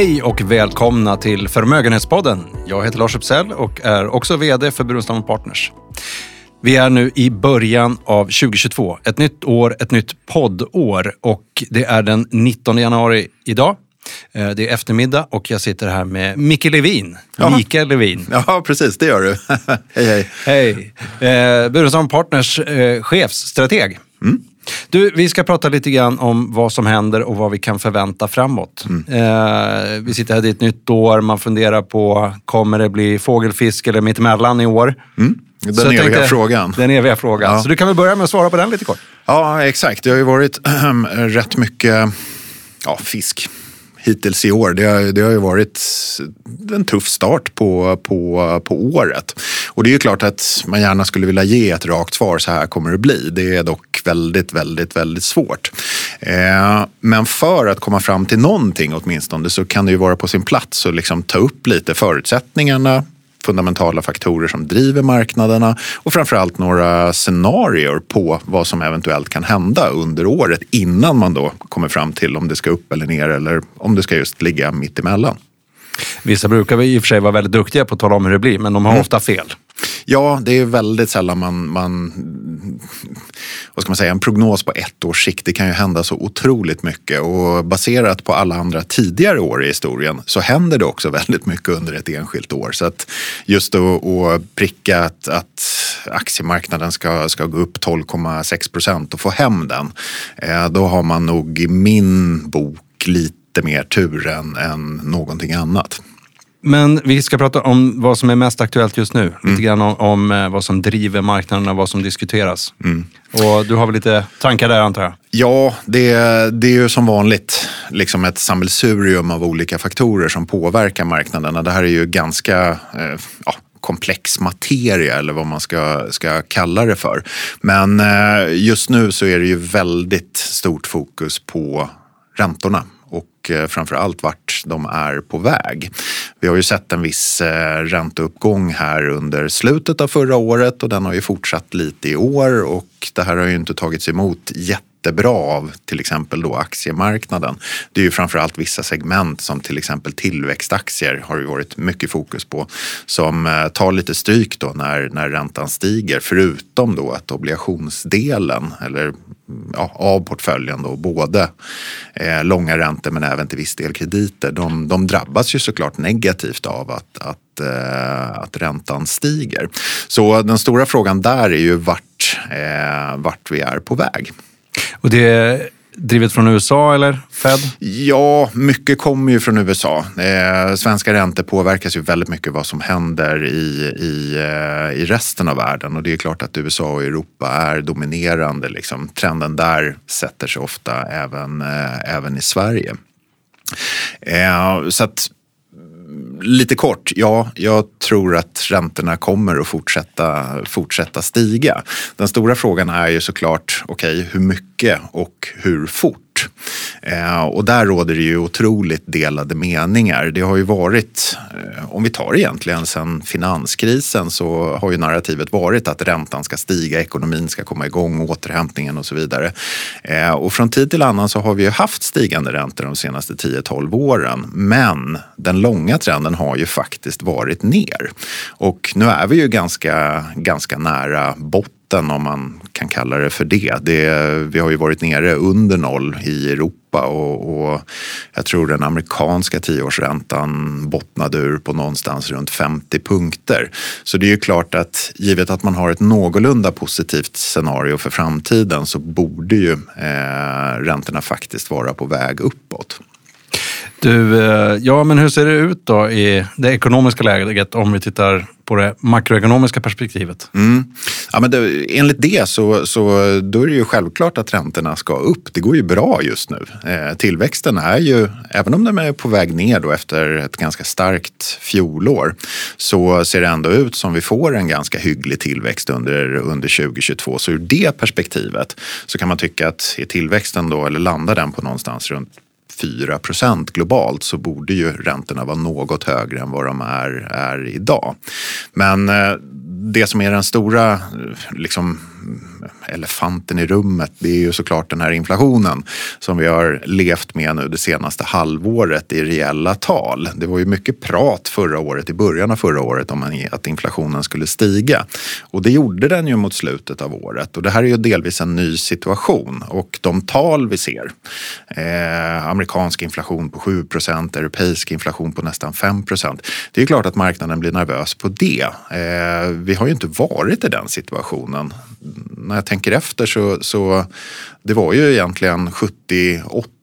Hej och välkomna till Förmögenhetspodden. Jag heter Lars Uppsell och är också VD för Burenstam Partners. Vi är nu i början av 2022. Ett nytt år, ett nytt poddår och det är den 19 januari idag. Eh, Det är eftermiddag och jag sitter här med Micke Levin. Ja. Mikael Levin. Ja, precis. Det gör du. hej, hej. Hej! Eh, Burenstam Partners eh, chefsstrateg. Du, vi ska prata lite grann om vad som händer och vad vi kan förvänta framåt. Eh, vi sitter här, det är ett nytt år, man funderar på, kommer det bli fågelfisk eller mittemellan i år? Den Så jag eviga tänkte- frågan. Den eviga frågan. Ja. Så du kan väl börja med att svara på den lite kort. Ja, exakt. Det har ju varit rätt mycket ja, fisk hittills i år. Det har, det har ju varit en tuff start på, på, på året. Och det är ju klart att man gärna skulle vilja ge ett rakt svar, så här kommer det bli. Det är dock väldigt, väldigt, väldigt svårt. Eh, men för att komma fram till någonting åtminstone så kan det ju vara på sin plats att liksom ta upp lite förutsättningarna fundamentala faktorer som driver marknaderna och framförallt några scenarier på vad som eventuellt kan hända under året innan man då kommer fram till om det ska upp eller ner eller om det ska just ligga mitt emellan. Vissa brukar i och för sig vara väldigt duktiga på att tala om hur det blir, men de har ofta fel. Ja, det är väldigt sällan man, man vad ska man säga, en prognos på ett års sikt. Det kan ju hända så otroligt mycket och baserat på alla andra tidigare år i historien så händer det också väldigt mycket under ett enskilt år. Så att just att, pricka att, att aktiemarknaden ska, ska gå upp 12,6 procent och få hem den, eh, då har man nog i min bok lite mer tur än, än någonting annat. Men vi ska prata om vad som är mest aktuellt just nu. Lite grann om, om eh, vad som driver marknaden och vad som diskuteras. Och du har väl lite tankar där antar jag? Ja, det, det är ju som vanligt liksom ett sammelsurium av olika faktorer som påverkar marknaderna. Det här är ju ganska eh, ja, komplex materia eller vad man ska, ska kalla det för. Men eh, just nu så är det ju väldigt stort fokus på räntorna och eh, framför allt vart de är på väg. Vi har ju sett en viss eh, ränteuppgång här under slutet av förra året och den har ju fortsatt lite i år och det här har ju inte tagits emot jättebra av till exempel då aktiemarknaden. Det är ju framförallt vissa segment som till exempel tillväxtaktier har ju varit mycket fokus på som eh, tar lite stryk då när, när räntan stiger förutom då att obligationsdelen eller ja, av portföljen då både eh, långa räntor men även till viss del krediter de, de drabbas ju såklart negativt av att, att, eh, att räntan stiger. Så den stora frågan där är ju vart, eh, vart vi är på väg. Och det drivet från USA eller Fed? Ja, mycket kommer ju från USA. Eh, svenska räntor påverkas ju väldigt mycket vad som händer i, i, eh, i resten av världen och det är klart att USA och Europa är dominerande. Liksom. Trenden där sätter sig ofta även, eh, även i Sverige. Eh, så att Lite kort, ja, jag tror att räntorna kommer att fortsätta, fortsätta stiga. Den stora frågan är ju såklart, okej, hur mycket och hur fort? Eh, och där råder det ju otroligt delade meningar. Det har ju varit, eh, om vi tar egentligen sedan finanskrisen så har ju narrativet varit att räntan ska stiga, ekonomin ska komma igång, återhämtningen och så vidare. Eh, och från tid till annan så har vi ju haft stigande räntor de senaste 10-12 åren. Men den långa trenden har ju faktiskt varit ner. Och nu är vi ju ganska, ganska nära botten om man kan kalla det för det. det. Vi har ju varit nere under noll i Europa och, och jag tror den amerikanska tioårsräntan bottnade ur på någonstans runt 50 punkter. Så det är ju klart att givet att man har ett någorlunda positivt scenario för framtiden så borde ju eh, räntorna faktiskt vara på väg uppåt. Du, eh, ja men hur ser det ut då i det ekonomiska läget om vi tittar på det makroekonomiska perspektivet? Mm. Ja, men det, enligt det så, så då är det ju självklart att räntorna ska upp. Det går ju bra just nu. Eh, tillväxten är ju, även om den är på väg ner då efter ett ganska starkt fjolår, så ser det ändå ut som vi får en ganska hygglig tillväxt under, under 2022. Så ur det perspektivet så kan man tycka att är tillväxten då, eller landar den på någonstans runt 4 procent globalt så borde ju räntorna vara något högre än vad de är, är idag. Men eh, det som är den stora eh, liksom, elefanten i rummet, det är ju såklart den här inflationen som vi har levt med nu det senaste halvåret i reella tal. Det var ju mycket prat förra året, i början av förra året, om att inflationen skulle stiga. Och det gjorde den ju mot slutet av året. Och det här är ju delvis en ny situation. Och de tal vi ser, eh, amerikansk inflation på 7 procent, europeisk inflation på nästan 5 procent. Det är klart att marknaden blir nervös på det. Eh, vi har ju inte varit i den situationen. När jag tänker efter så, så det var ju egentligen 70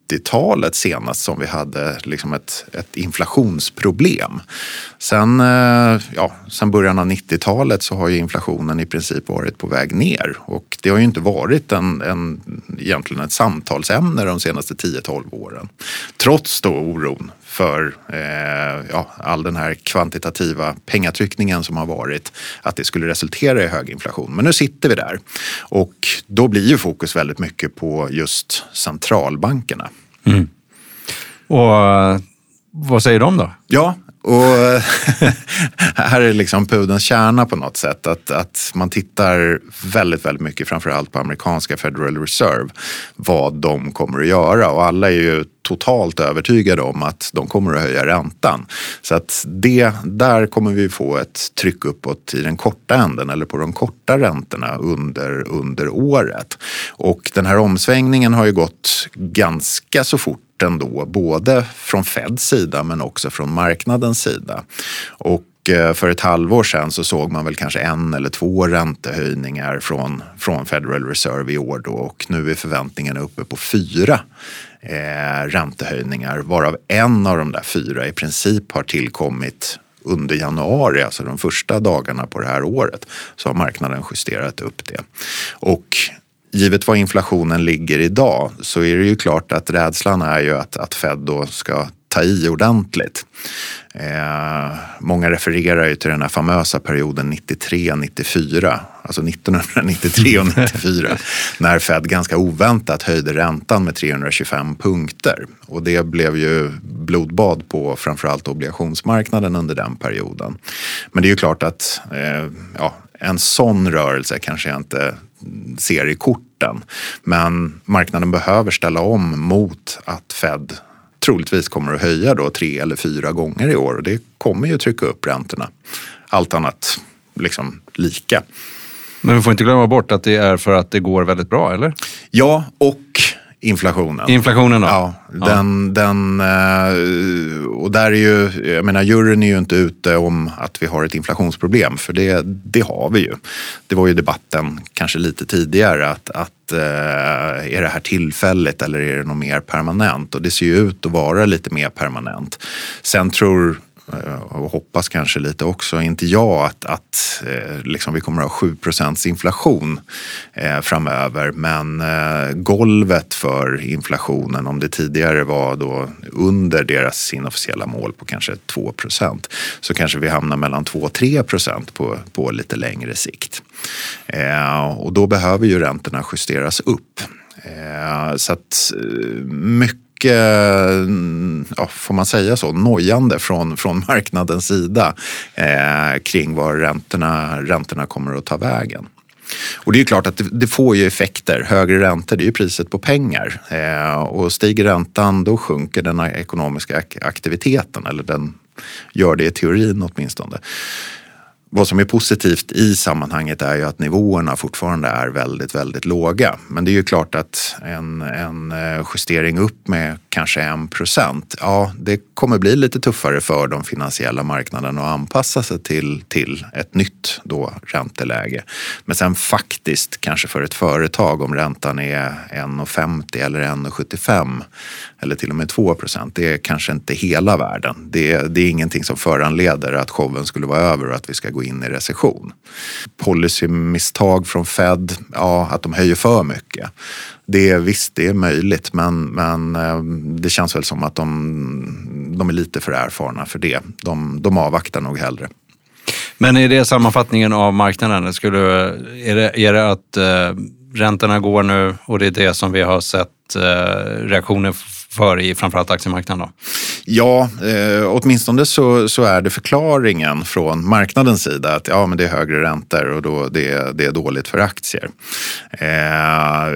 80-talet senast som vi hade liksom ett, ett inflationsproblem. Sen, eh, ja, sen början av 90-talet så har ju inflationen i princip varit på väg ner och det har ju inte varit en, en, egentligen ett samtalsämne de senaste 10-12 åren. Trots då oron för eh, ja, all den här kvantitativa pengatryckningen som har varit, att det skulle resultera i hög inflation. Men nu sitter vi där och då blir ju fokus väldigt mycket på just centralbankerna. Mm. Och eh, vad säger de då? Ja, och här är liksom pudelns kärna på något sätt. Att, att man tittar väldigt, väldigt mycket framförallt på amerikanska Federal Reserve. Vad de kommer att göra och alla är ju totalt övertygade om att de kommer att höja räntan. Så att det, där kommer vi få ett tryck uppåt i den korta änden eller på de korta räntorna under, under året. Och den här omsvängningen har ju gått ganska så fort ändå, både från Feds sida men också från marknadens sida. Och eh, för ett halvår sedan så såg man väl kanske en eller två räntehöjningar från, från Federal Reserve i år då och nu är förväntningarna uppe på fyra eh, räntehöjningar varav en av de där fyra i princip har tillkommit under januari, alltså de första dagarna på det här året, så har marknaden justerat upp det. Och givet var inflationen ligger idag så är det ju klart att rädslan är ju att, att Fed då ska ta i ordentligt. Eh, många refererar ju till den här famösa perioden 93-94, alltså 1993 och 94, när Fed ganska oväntat höjde räntan med 325 punkter. Och det blev ju blodbad på framförallt obligationsmarknaden under den perioden. Men det är ju klart att eh, ja, en sån rörelse kanske jag inte ser i korten. Men marknaden behöver ställa om mot att Fed troligtvis kommer att höja då tre eller fyra gånger i år och det kommer ju trycka upp räntorna. Allt annat liksom lika. Men vi får inte glömma bort att det är för att det går väldigt bra, eller? Ja, och inflationen. Inflationen då? Ja, den, ja. den, eh, och där är ju, jag menar juryn är ju inte ute om att vi har ett inflationsproblem för det, det har vi ju. Det var ju debatten kanske lite tidigare att, att eh, är det här tillfälligt eller är det något mer permanent? Och det ser ju ut att vara lite mer permanent. Sen tror Eh, och hoppas kanske lite också, inte jag att, att eh, liksom vi kommer att ha 7% inflation eh, framöver. Men golvet för inflationen, om det tidigare var då under deras inofficiella mål på kanske 2% så kanske vi hamnar mellan 2 och 3 på, på lite längre sikt. Och då behöver ju räntorna justeras upp. Så att mycket, Eh, ja, får man säga så, nojande från, från marknadens sida eh, kring var räntorna, räntorna kommer att ta vägen. Och det är klart att det, det, får ju effekter. Högre räntor, det är ju priset på pengar. Eh, och stiger räntan, då sjunker den ekonomiska aktiviteten. Eller den gör det i teorin åtminstone. Vad som är positivt i sammanhanget är ju att nivåerna fortfarande är väldigt, väldigt låga. Men det är ju klart att en, en eh, justering upp med kanske en procent, ja, det kommer bli lite tuffare för de finansiella marknaderna att anpassa sig till, till ett nytt då ränteläge. Men sen faktiskt kanske för ett företag om räntan är 1,50 eller 1,75 eller till och med 2 procent, det är kanske inte hela världen. Det, det är ingenting som föranleder att showen skulle vara över och att vi ska gå in i recession. Policymisstag från Fed, ja att de höjer för mycket. Det är visst, det är möjligt men, men eh, det känns väl som att de, de är lite för erfarna för det. De, de avvaktar nog hellre. Men är det sammanfattningen av marknaden? Skulle, är, det, är det att eh, räntorna går nu och det är det som vi har sett eh, reaktioner för i framförallt aktiemarknaden? Då? Ja, eh, åtminstone så, så är det förklaringen från marknadens sida att ja, men det är högre räntor och då det, det är dåligt för aktier. Eh,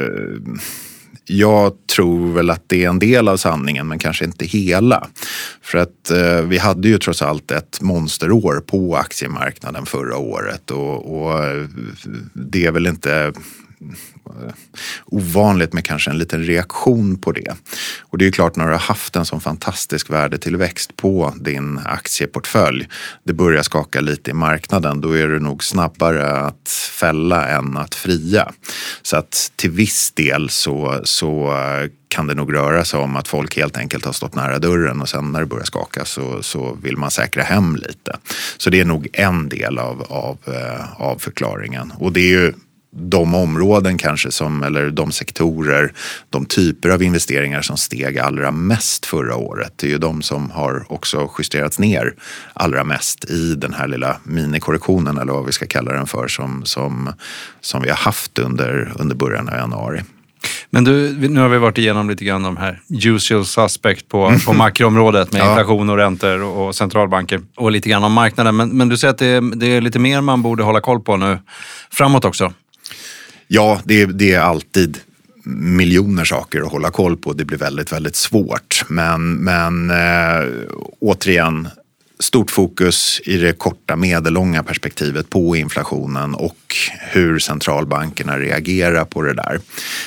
jag tror väl att det är en del av sanningen men kanske inte hela. För att eh, vi hade ju trots allt ett monsterår på aktiemarknaden förra året och, och eh, det är väl inte Eh, ovanligt med kanske en liten reaktion på det. Och det är ju klart när du har haft en sån fantastisk värdetillväxt på din aktieportfölj, det börjar skaka lite i marknaden, då är du nog snabbare att fälla än att fria. Så att till viss del så, så kan det nog röra sig om att folk helt enkelt har stått nära dörren och sen när det börjar skaka så, så vill man säkra hem lite. Så det är nog en del av, av, eh, av förklaringen. Och det är ju de områden kanske som, eller de sektorer, de typer av investeringar som steg allra mest förra året. Det är ju de som har också justerats ner allra mest i den här lilla minikorrektionen eller vad vi ska kalla den för som, som, som vi har haft under, under början av januari. Men du, nu har vi varit igenom lite grann de här usual suspect på, på makroområdet med inflation och räntor och centralbanker och lite grann om marknaden. Men, men du säger att det är, det är lite mer man borde hålla koll på nu framåt också? Ja, det, det är alltid miljoner saker att hålla koll på. Det blir väldigt, väldigt svårt. Men, men eh, återigen, stort fokus i det korta medellånga perspektivet på inflationen och hur centralbankerna reagerar på det där.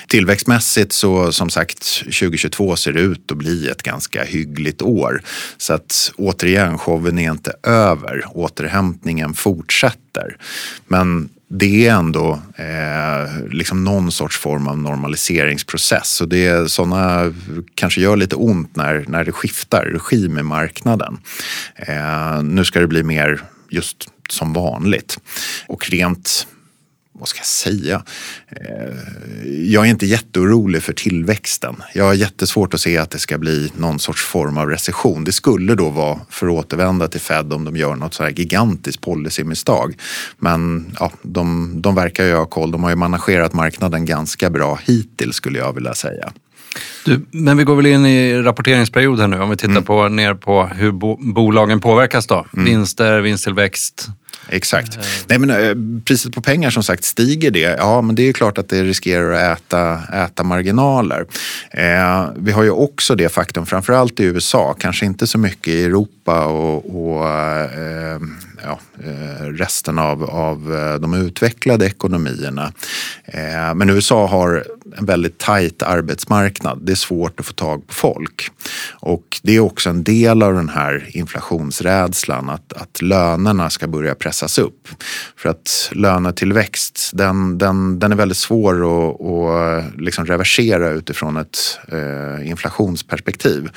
Tillväxtmässigt så som sagt 2022 ser det ut att bli ett ganska hyggligt år. Så att återigen, showen är inte över. Återhämtningen fortsätter. Men det är ändå eh, liksom någon sorts form av normaliseringsprocess. Och det är sådana kanske gör lite ont när, när det skiftar regim i marknaden. Eh, nu ska det bli mer just som vanligt. Och rent vad ska jag säga? Eh, jag är inte jätteorolig för tillväxten. Jag har jättesvårt att se att det ska bli någon sorts form av recession. Det skulle då vara, för att återvända till Fed, om de gör något så här gigantiskt policymisstag. Men ja, de, de verkar ju ha koll. De har ju managerat marknaden ganska bra hittills skulle jag vilja säga. Du, men vi går väl in i rapporteringsperioden nu om vi tittar mm. på, ner på hur bo, bolagen påverkas då. Mm. Vinster, vinsttillväxt, Exakt. Nej, men, eh, priset på pengar som sagt, stiger det? Ja, men det är klart att det riskerar att äta, äta marginaler. Eh, vi har ju också det faktum, framförallt i USA, kanske inte så mycket i Europa och, och eh, ja, eh, resten av, av eh, de utvecklade ekonomierna. Eh, men USA har en väldigt tajt arbetsmarknad. Det är svårt att få tag på folk. Och det är också en del av den här inflationsrädslan att, att lönerna ska börja pressas upp. För att lönetillväxt, den, den, den är väldigt svår att, att liksom reversera utifrån ett eh, inflationsperspektiv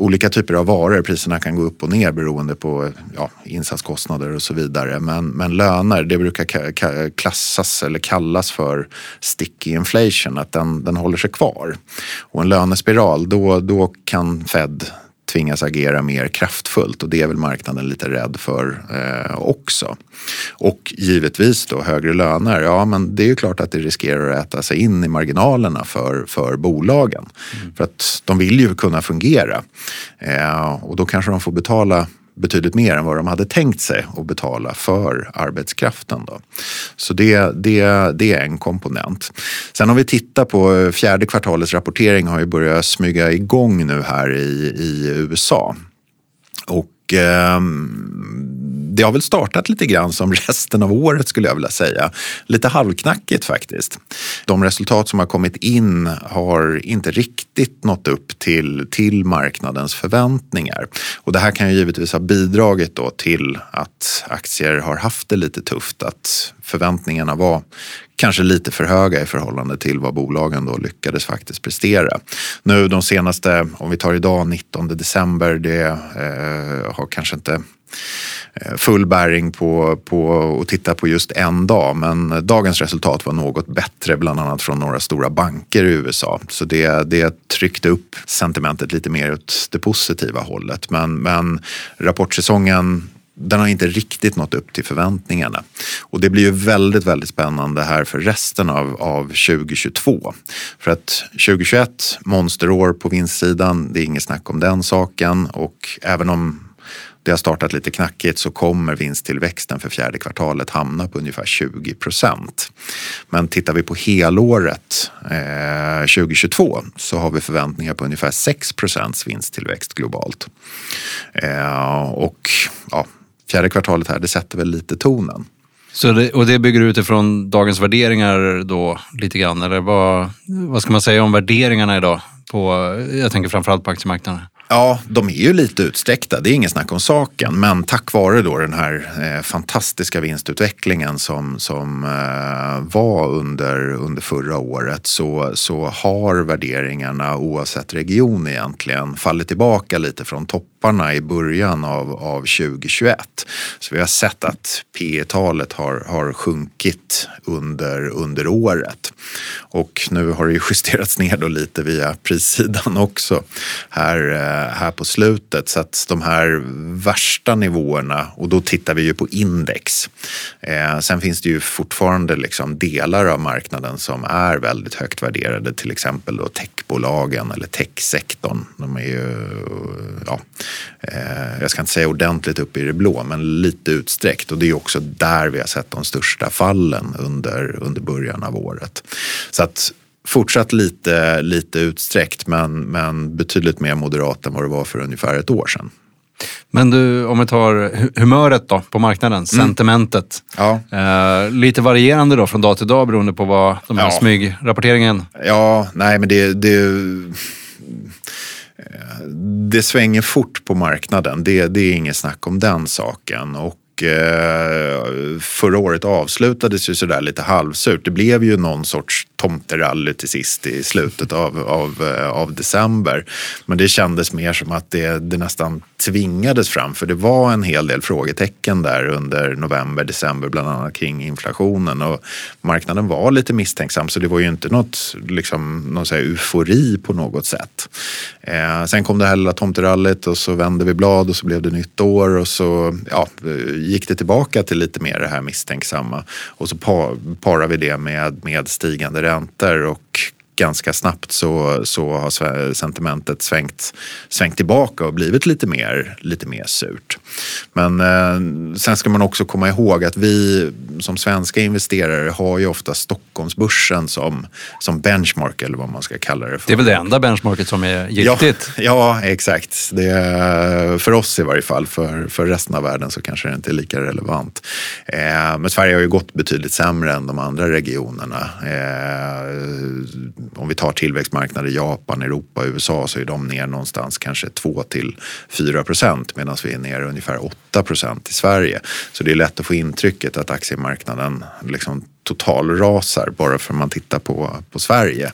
olika typer av varor. Priserna kan gå upp och ner beroende på ja, insatskostnader och så vidare. Men, men löner, det brukar klassas eller kallas för sticky inflation, att den, den håller sig kvar. Och en lönespiral, då, då kan Fed tvingas agera mer kraftfullt och det är väl marknaden lite rädd för eh, också. Och givetvis då högre löner, ja men det är ju klart att det riskerar att äta sig in i marginalerna för, för bolagen. Mm. För att de vill ju kunna fungera eh, och då kanske de får betala betydligt mer än vad de hade tänkt sig att betala för arbetskraften. Då. Så det, det, det är en komponent. Sen om vi tittar på eh, fjärde kvartalets rapportering har ju börjat smyga igång nu här i, i USA. Och eh, det har väl startat lite grann som resten av året skulle jag vilja säga. Lite halvknackigt faktiskt. De resultat som har kommit in har inte riktigt nått upp till, till marknadens förväntningar. Och det här kan ju givetvis ha bidragit då till att aktier har haft det lite tufft. Att förväntningarna var kanske lite för höga i förhållande till vad bolagen då lyckades faktiskt prestera. Nu de senaste, om vi tar idag 19 december, det eh, har kanske inte Eh, full bäring på, på att titta på just en dag. Men dagens resultat var något bättre, bland annat från några stora banker i USA. Så det, det tryckte upp sentimentet lite mer åt det positiva hållet. Men, men rapportsäsongen den har inte riktigt nått upp till förväntningarna. Och det blir ju väldigt, väldigt spännande här för resten av, av 2022. För att 2021, monsterår på vinstsidan, det är inget snack om den saken och även om det har startat lite knackigt så kommer vinsttillväxten för fjärde kvartalet hamna på ungefär 20 procent. Men tittar vi på helåret eh, 2022 så har vi förväntningar på ungefär 6 procents vinsttillväxt globalt. Eh, och ja, fjärde kvartalet här, det sätter väl lite tonen. Så det, och det bygger utifrån dagens värderingar då lite grann? Eller vad, vad ska man säga om värderingarna idag? På, jag tänker framförallt på aktiemarknaden. Ja, de är ju lite utsträckta, det är inget snack om saken. Men tack vare då den här eh, fantastiska vinstutvecklingen som, som eh, var under, under förra året så, så har värderingarna oavsett region egentligen fallit tillbaka lite från toppen topparna i början av, av 2021. Så vi har sett att P talet har, har sjunkit under, under året. Och nu har det justerats ner då lite via prissidan också här eh, här på slutet. Så att de här värsta nivåerna, och då tittar vi ju på index. Eh, sen finns det ju fortfarande liksom delar av marknaden som är väldigt högt värderade, till exempel då techbolagen eller techsektorn. De är ju, ja, eh, jag ska inte säga ordentligt upp i det blå, men lite utsträckt. Och det är också där vi har sett de största fallen under, under början av året. Så att fortsatt lite, lite utsträckt men, men betydligt mer moderat än vad det var för ungefär ett år sedan. Men du, om vi tar humöret då på marknaden, mm. sentimentet. Ja. Eh, lite varierande då från dag till dag beroende på vad de här ja. smygrapporteringen... Ja, nej men det, det, det svänger fort på marknaden. Det, det är inget snack om den saken. Och Eh, förra året avslutades ju sådär lite halvsurt. Det blev ju någon sorts tomterally till sist i slutet av, av, eh, av december. Men det kändes mer som att det, det nästan tvingades fram för det var en hel del frågetecken där under november, december bland annat kring inflationen och marknaden var lite misstänksam så det var ju inte något liksom, någon så eufori på något sätt. Eh, sen kom det här lilla tomterallyt och så vände vi blad och så blev det nytt år och så ja, gick det tillbaka till lite mer det här misstänksamma. Och så parar vi det med, med stigande räntor och ganska snabbt så, så har sentimentet svängt, svängt tillbaka och blivit lite mer, lite mer surt. Men eh, sen ska man också komma ihåg att vi som svenska investerare har ju ofta Stockholmsbörsen som, som benchmark eller vad man ska kalla det för. Det är väl det enda benchmarket som är giltigt? Ja, ja exakt. Det är, för oss i varje fall. För, för resten av världen så kanske det inte är lika relevant. Eh, men Sverige har ju gått betydligt sämre än de andra regionerna. Eh, om vi tar tillväxtmarknader, i Japan, Europa, USA så är de ner någonstans kanske 2 till 4 procent medan vi är ner ungefär 8 procent i Sverige. Så det är lätt att få intrycket att aktiemarknaden liksom totalrasar bara för att man tittar på, på Sverige.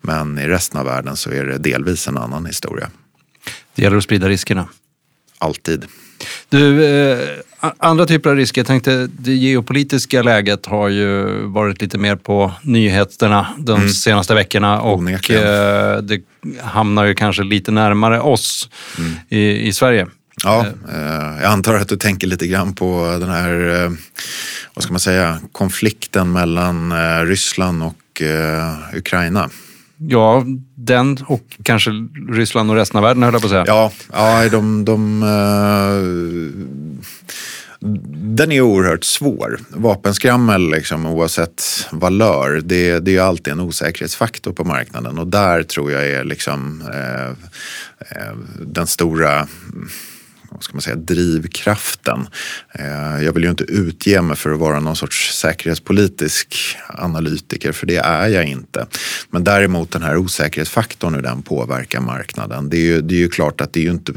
Men i resten av världen så är det delvis en annan historia. Det gäller att sprida riskerna. Alltid. Du, eh, andra typer av risker. Jag tänkte, det geopolitiska läget har ju varit lite mer på nyheterna de mm. senaste veckorna och eh, det hamnar ju kanske lite närmare oss mm. i, i Sverige. Ja, eh, jag antar att du tänker lite grann på den här, eh, vad ska man säga, konflikten mellan eh, Ryssland och eh, Ukraina. Ja, den och kanske Ryssland och resten av världen höll jag på att säga. Ja, ja de, de uh, den är oerhört svår. Vapenskrammel, liksom, oavsett valör, det, det är alltid en osäkerhetsfaktor på marknaden och där tror jag är liksom, eh, eh den stora ska man säga, drivkraften. Eh, jag vill ju inte utge mig för att vara någon sorts säkerhetspolitisk analytiker, för det är jag inte. Men däremot den här osäkerhetsfaktorn, hur den påverkar marknaden. Det är ju, det är ju klart att det är ju inte,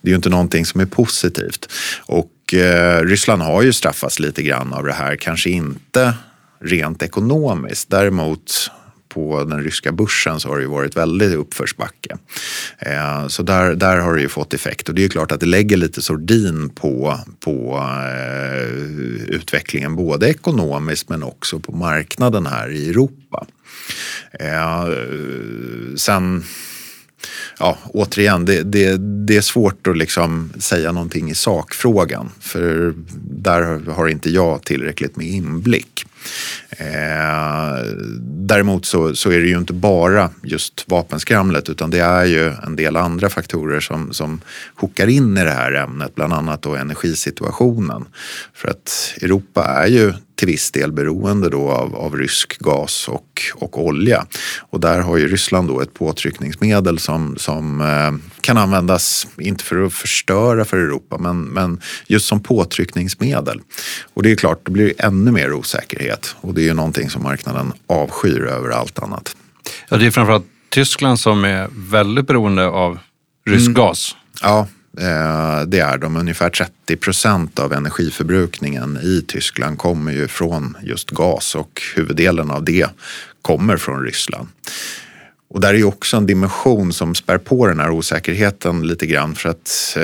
det är ju inte någonting som är positivt. Och eh, Ryssland har ju straffats lite grann av det här, kanske inte rent ekonomiskt. Däremot på den ryska börsen så har det ju varit väldigt uppförsbacke. Eh, så där, där har det ju fått effekt och det är ju klart att det lägger lite sordin på, på eh, utvecklingen både ekonomiskt men också på marknaden här i Europa. Eh, sen ja, återigen, det, det, det är svårt att liksom säga någonting i sakfrågan. För där har inte jag tillräckligt med inblick. Eh, däremot så, så, är det ju inte bara just vapenskramlet utan det är ju en del andra faktorer som, som hookar in i det här ämnet, bland annat då energisituationen. För att Europa är ju till viss del beroende då av, av rysk gas och, och olja. Och där har ju Ryssland då ett påtryckningsmedel som, som eh, kan användas, inte för att förstöra för Europa, men, men just som påtryckningsmedel. Och det är klart, då blir det ännu mer osäkerhet och det är ju någonting som marknaden avskyr över allt annat. Ja, det är framförallt Tyskland som är väldigt beroende av rysk mm. gas. Ja, Eh, det är de. Ungefär 30 procent av energiförbrukningen i Tyskland kommer ju från just gas och huvuddelen av det kommer från Ryssland. Och där är ju också en dimension som spär på den här osäkerheten lite grann för att eh,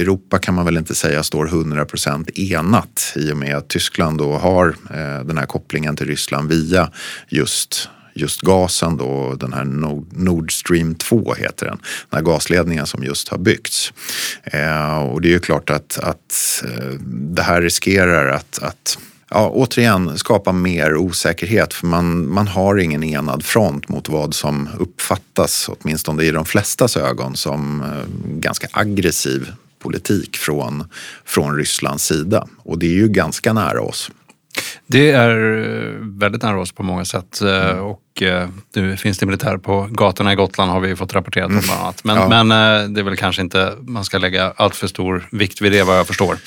Europa kan man väl inte säga står 100 procent enat i och med att Tyskland då har eh, den här kopplingen till Ryssland via just just gasen då, den här Nord Stream 2 heter den, den här gasledningen som just har byggts. Eh, och det är ju klart att, att eh, det här riskerar att, att ja, återigen skapa mer osäkerhet för man, man har ingen enad front mot vad som uppfattas, åtminstone i de flestas ögon, som eh, ganska aggressiv politik från, från Rysslands sida. Och det är ju ganska nära oss. Det är eh, väldigt nära oss på många sätt eh, mm. och nu finns det militär på gatorna i Gotland har vi fått rapporterat om mm. bland annat. Men, ja. men det är väl kanske inte man ska lägga allt för stor vikt vid det vad jag förstår.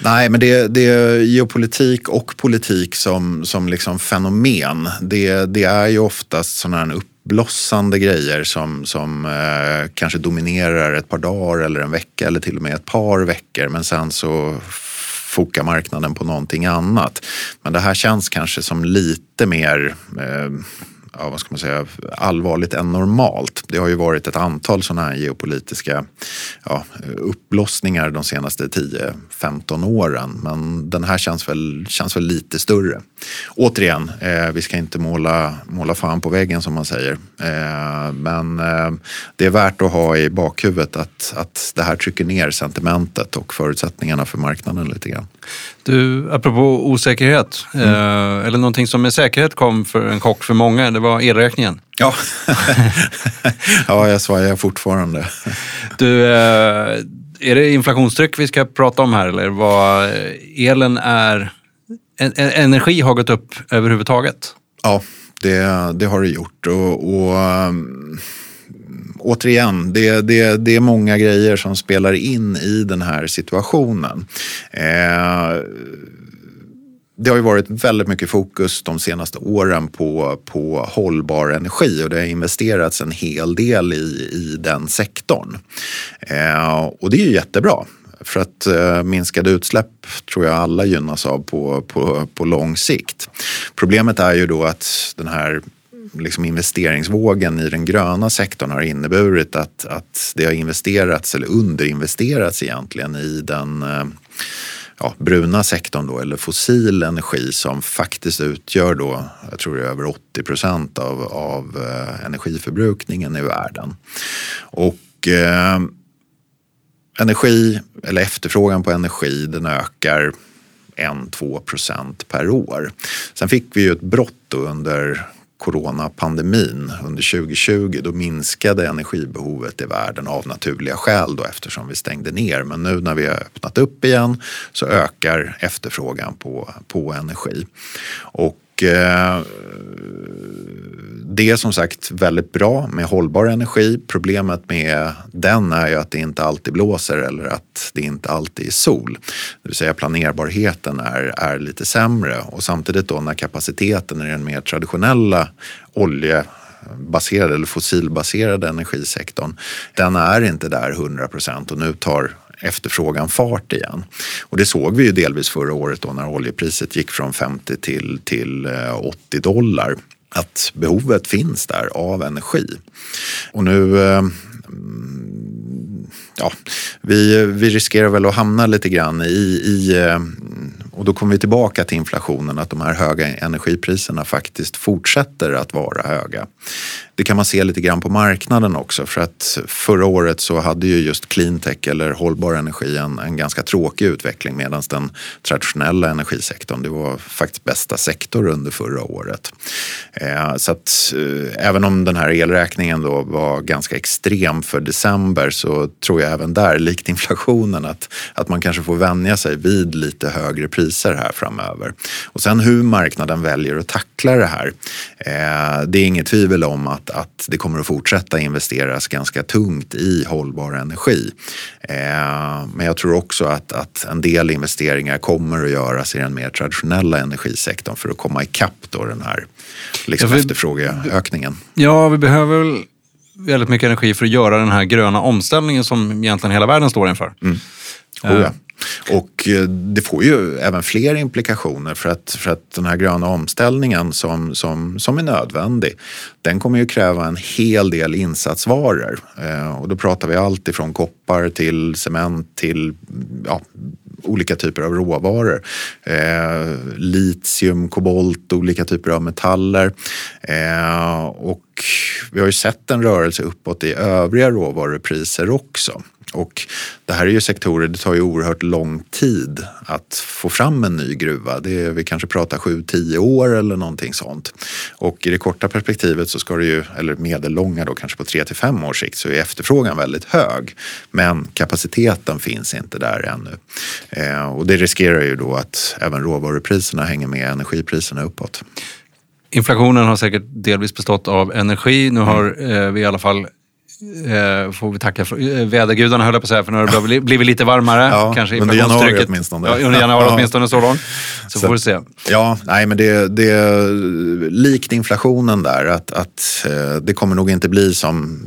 Nej, men det, det är geopolitik och politik som, som liksom fenomen. Det, det är ju oftast sådana här uppblossande grejer som, som eh, kanske dominerar ett par dagar eller en vecka eller till och med ett par veckor. Men sen så foka marknaden på någonting annat. Men det här känns kanske som lite mer eh, ja, vad ska man säga, allvarligt än normalt. Det har ju varit ett antal sådana här geopolitiska ja, uppblossningar de senaste 10-15 åren. Men den här känns väl, känns väl lite större. Återigen, eh, vi ska inte måla, måla fan på väggen som man säger. Eh, men eh, det är värt att ha i bakhuvudet att, att det här trycker ner sentimentet och förutsättningarna för marknaden lite grann. Du, apropå osäkerhet, mm. eh, eller någonting som med säkerhet kom för en chock för många, det var elräkningen. Ja, ja jag svajar fortfarande. du, eh, är det inflationstryck vi ska prata om här eller vad elen är? En, en, energi har gått upp överhuvudtaget? Ja, det, det har det gjort. och, och um återigen, det, det, det är många grejer som spelar in i den här situationen. Eh, det har ju varit väldigt mycket fokus de senaste åren på, på hållbar energi och det har investerats en hel del i, i den sektorn. Eh, och det är ju jättebra. För att eh, minskade utsläpp tror jag alla gynnas av på, på, på lång sikt. Problemet är ju då att den här liksom investeringsvågen i den gröna sektorn har inneburit att, att det har investerats eller underinvesterats egentligen i den eh, ja, bruna sektorn då, eller fossil energi som faktiskt utgör då, jag tror det är över 80 procent av, av eh, energiförbrukningen i världen. Och eh, energi, eller efterfrågan på energi, den ökar 1-2 procent per år. Sen fick vi ju ett brott under coronapandemin under 2020 då minskade energibehovet i världen av naturliga skäl då eftersom vi stängde ner. Men nu när vi har öppnat upp igen så ökar efterfrågan på, på energi. Och eh, det är som sagt väldigt bra med hållbar energi. Problemet med den är ju att det inte alltid blåser eller att det inte alltid är sol. Det vill säga planerbarheten är, är lite sämre och samtidigt då när kapaciteten i den mer traditionella oljebaserade eller fossilbaserade energisektorn, den är inte där 100 procent och nu tar efterfrågan fart igen. Och det såg vi ju delvis förra året då när oljepriset gick från 50 till, till eh, 80 dollar att behovet finns där av energi. Och nu eh, ja, vi, vi riskerar väl att hamna lite grann i, i eh, och då kommer vi tillbaka till inflationen, att de här höga energipriserna faktiskt fortsätter att vara höga det kan man se lite grann på marknaden också för att förra året så hade ju just cleantech eller hållbar energi en, en ganska tråkig utveckling medan den traditionella energisektorn, det var faktiskt bästa sektor under förra året. Eh, så att eh, även om den här elräkningen då var ganska extrem för december så tror jag även där, likt inflationen, att, att man kanske får vänja sig vid lite högre priser här framöver. Och sen hur marknaden väljer att tackla det här. Eh, det är inget tvivel om att, att det kommer att fortsätta investeras ganska tungt i hållbar energi. Eh, men jag tror också att, att en del investeringar kommer att göras i den mer traditionella energisektorn för att komma ikapp då den här liksom Ja, för- efterfrågeökningen. Ja, vi behöver väl väldigt mycket energi för att göra den här gröna omställningen som egentligen hela världen står inför. Oh ja. Och eh, det får ju även fler implikationer för att, för att den här gröna omställningen som, som, som är nödvändig, den kommer ju kräva en hel del insatsvaror. Eh, och då pratar vi allt ifrån koppar till cement till ja, olika typer av råvaror. Eh, litium, kobolt, olika typer av metaller. Eh, och vi har ju sett en rörelse uppåt i övriga råvarupriser också. Och det här är ju sektorer, det tar ju oerhört lång tid att få fram en ny gruva. Det är, vi kanske pratar 7-10 år eller någonting sånt. Och i det korta perspektivet så ska det ju, eller medellånga då kanske på 3-5 års sikt, så är efterfrågan väldigt hög. Men kapaciteten finns inte där ännu. Eh, och det riskerar ju då att även råvarupriserna hänger med energipriserna uppåt. Inflationen har säkert delvis bestått av energi. Nu har eh, vi i alla fall Eh, får vi tacka för, eh, vädergudarna höll jag på att säga, för nu har det blivit, blivit lite varmare. Ja, kanske under januari åtminstone. Ja, under januari Ja. åtminstone så långt. Så, Så- får vi se. Ja, nej men det, det är likt inflationen där att, att eh, det kommer nog inte bli som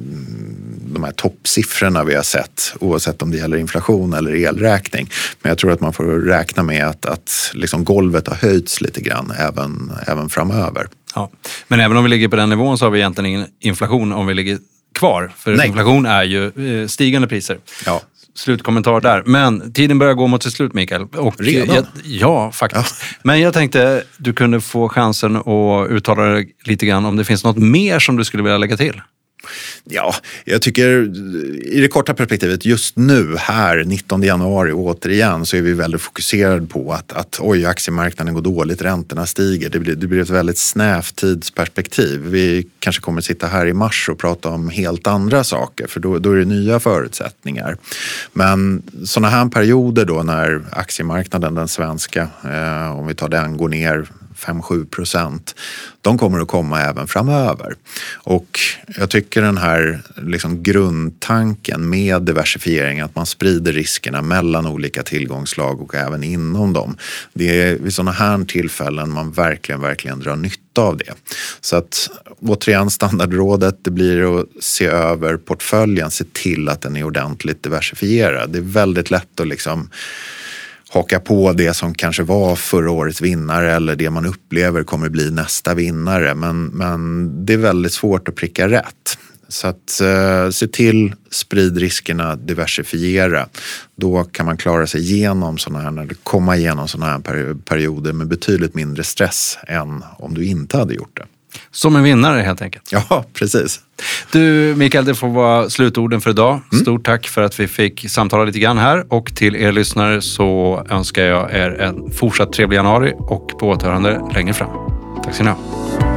de här toppsiffrorna vi har sett oavsett om det gäller inflation eller elräkning. Men jag tror att man får räkna med att, att liksom golvet har höjts lite grann även, även framöver. Ja. Men även om vi ligger på den nivån så har vi egentligen ingen inflation om vi ligger kvar. För Nej. inflation är ju eh, stigande priser. Ja. Slutkommentar där. Men tiden börjar gå mot sitt slut, Mikael. Och, Redan? Jag, ja, faktiskt. Men jag tänkte du kunde få chansen att uttala dig lite grann om det finns något mer som du skulle vilja lägga till. Ja, jag tycker i det korta perspektivet just nu här 19 januari återigen så är vi väldigt fokuserade på att, att oj, aktiemarknaden går dåligt, räntorna stiger. Det blir, det blir ett väldigt snävt tidsperspektiv. Vi kanske kommer sitta här i mars och prata om helt andra saker för då, då är det nya förutsättningar. Men sådana här perioder då när aktiemarknaden, den svenska, eh, om vi tar den, går ner 5-7 procent. De kommer att komma även framöver. Och jag tycker den här liksom grundtanken med diversifiering, att man sprider riskerna mellan olika tillgångslag och även inom dem. Det är vid sådana här tillfällen man verkligen, verkligen drar nytta av det. Så att återigen standardrådet, det blir att se över portföljen, se till att den är ordentligt diversifierad. Det är väldigt lätt att liksom haka på det som kanske var förra årets vinnare eller det man upplever kommer bli nästa vinnare. Men, men det är väldigt svårt att pricka rätt. Så att eh, se till, sprid riskerna, diversifiera. Då kan man klara sig igenom sådana här, eller komma igenom sådana här perioder med betydligt mindre stress än om du inte hade gjort det. Som en vinnare helt enkelt. Ja, precis. Du Mikael, det får vara slutorden för idag. Stort tack för att vi fick samtala lite grann här. Och till er lyssnare så önskar jag er en fortsatt trevlig januari och på återhörande längre fram. Tack ska ni ha.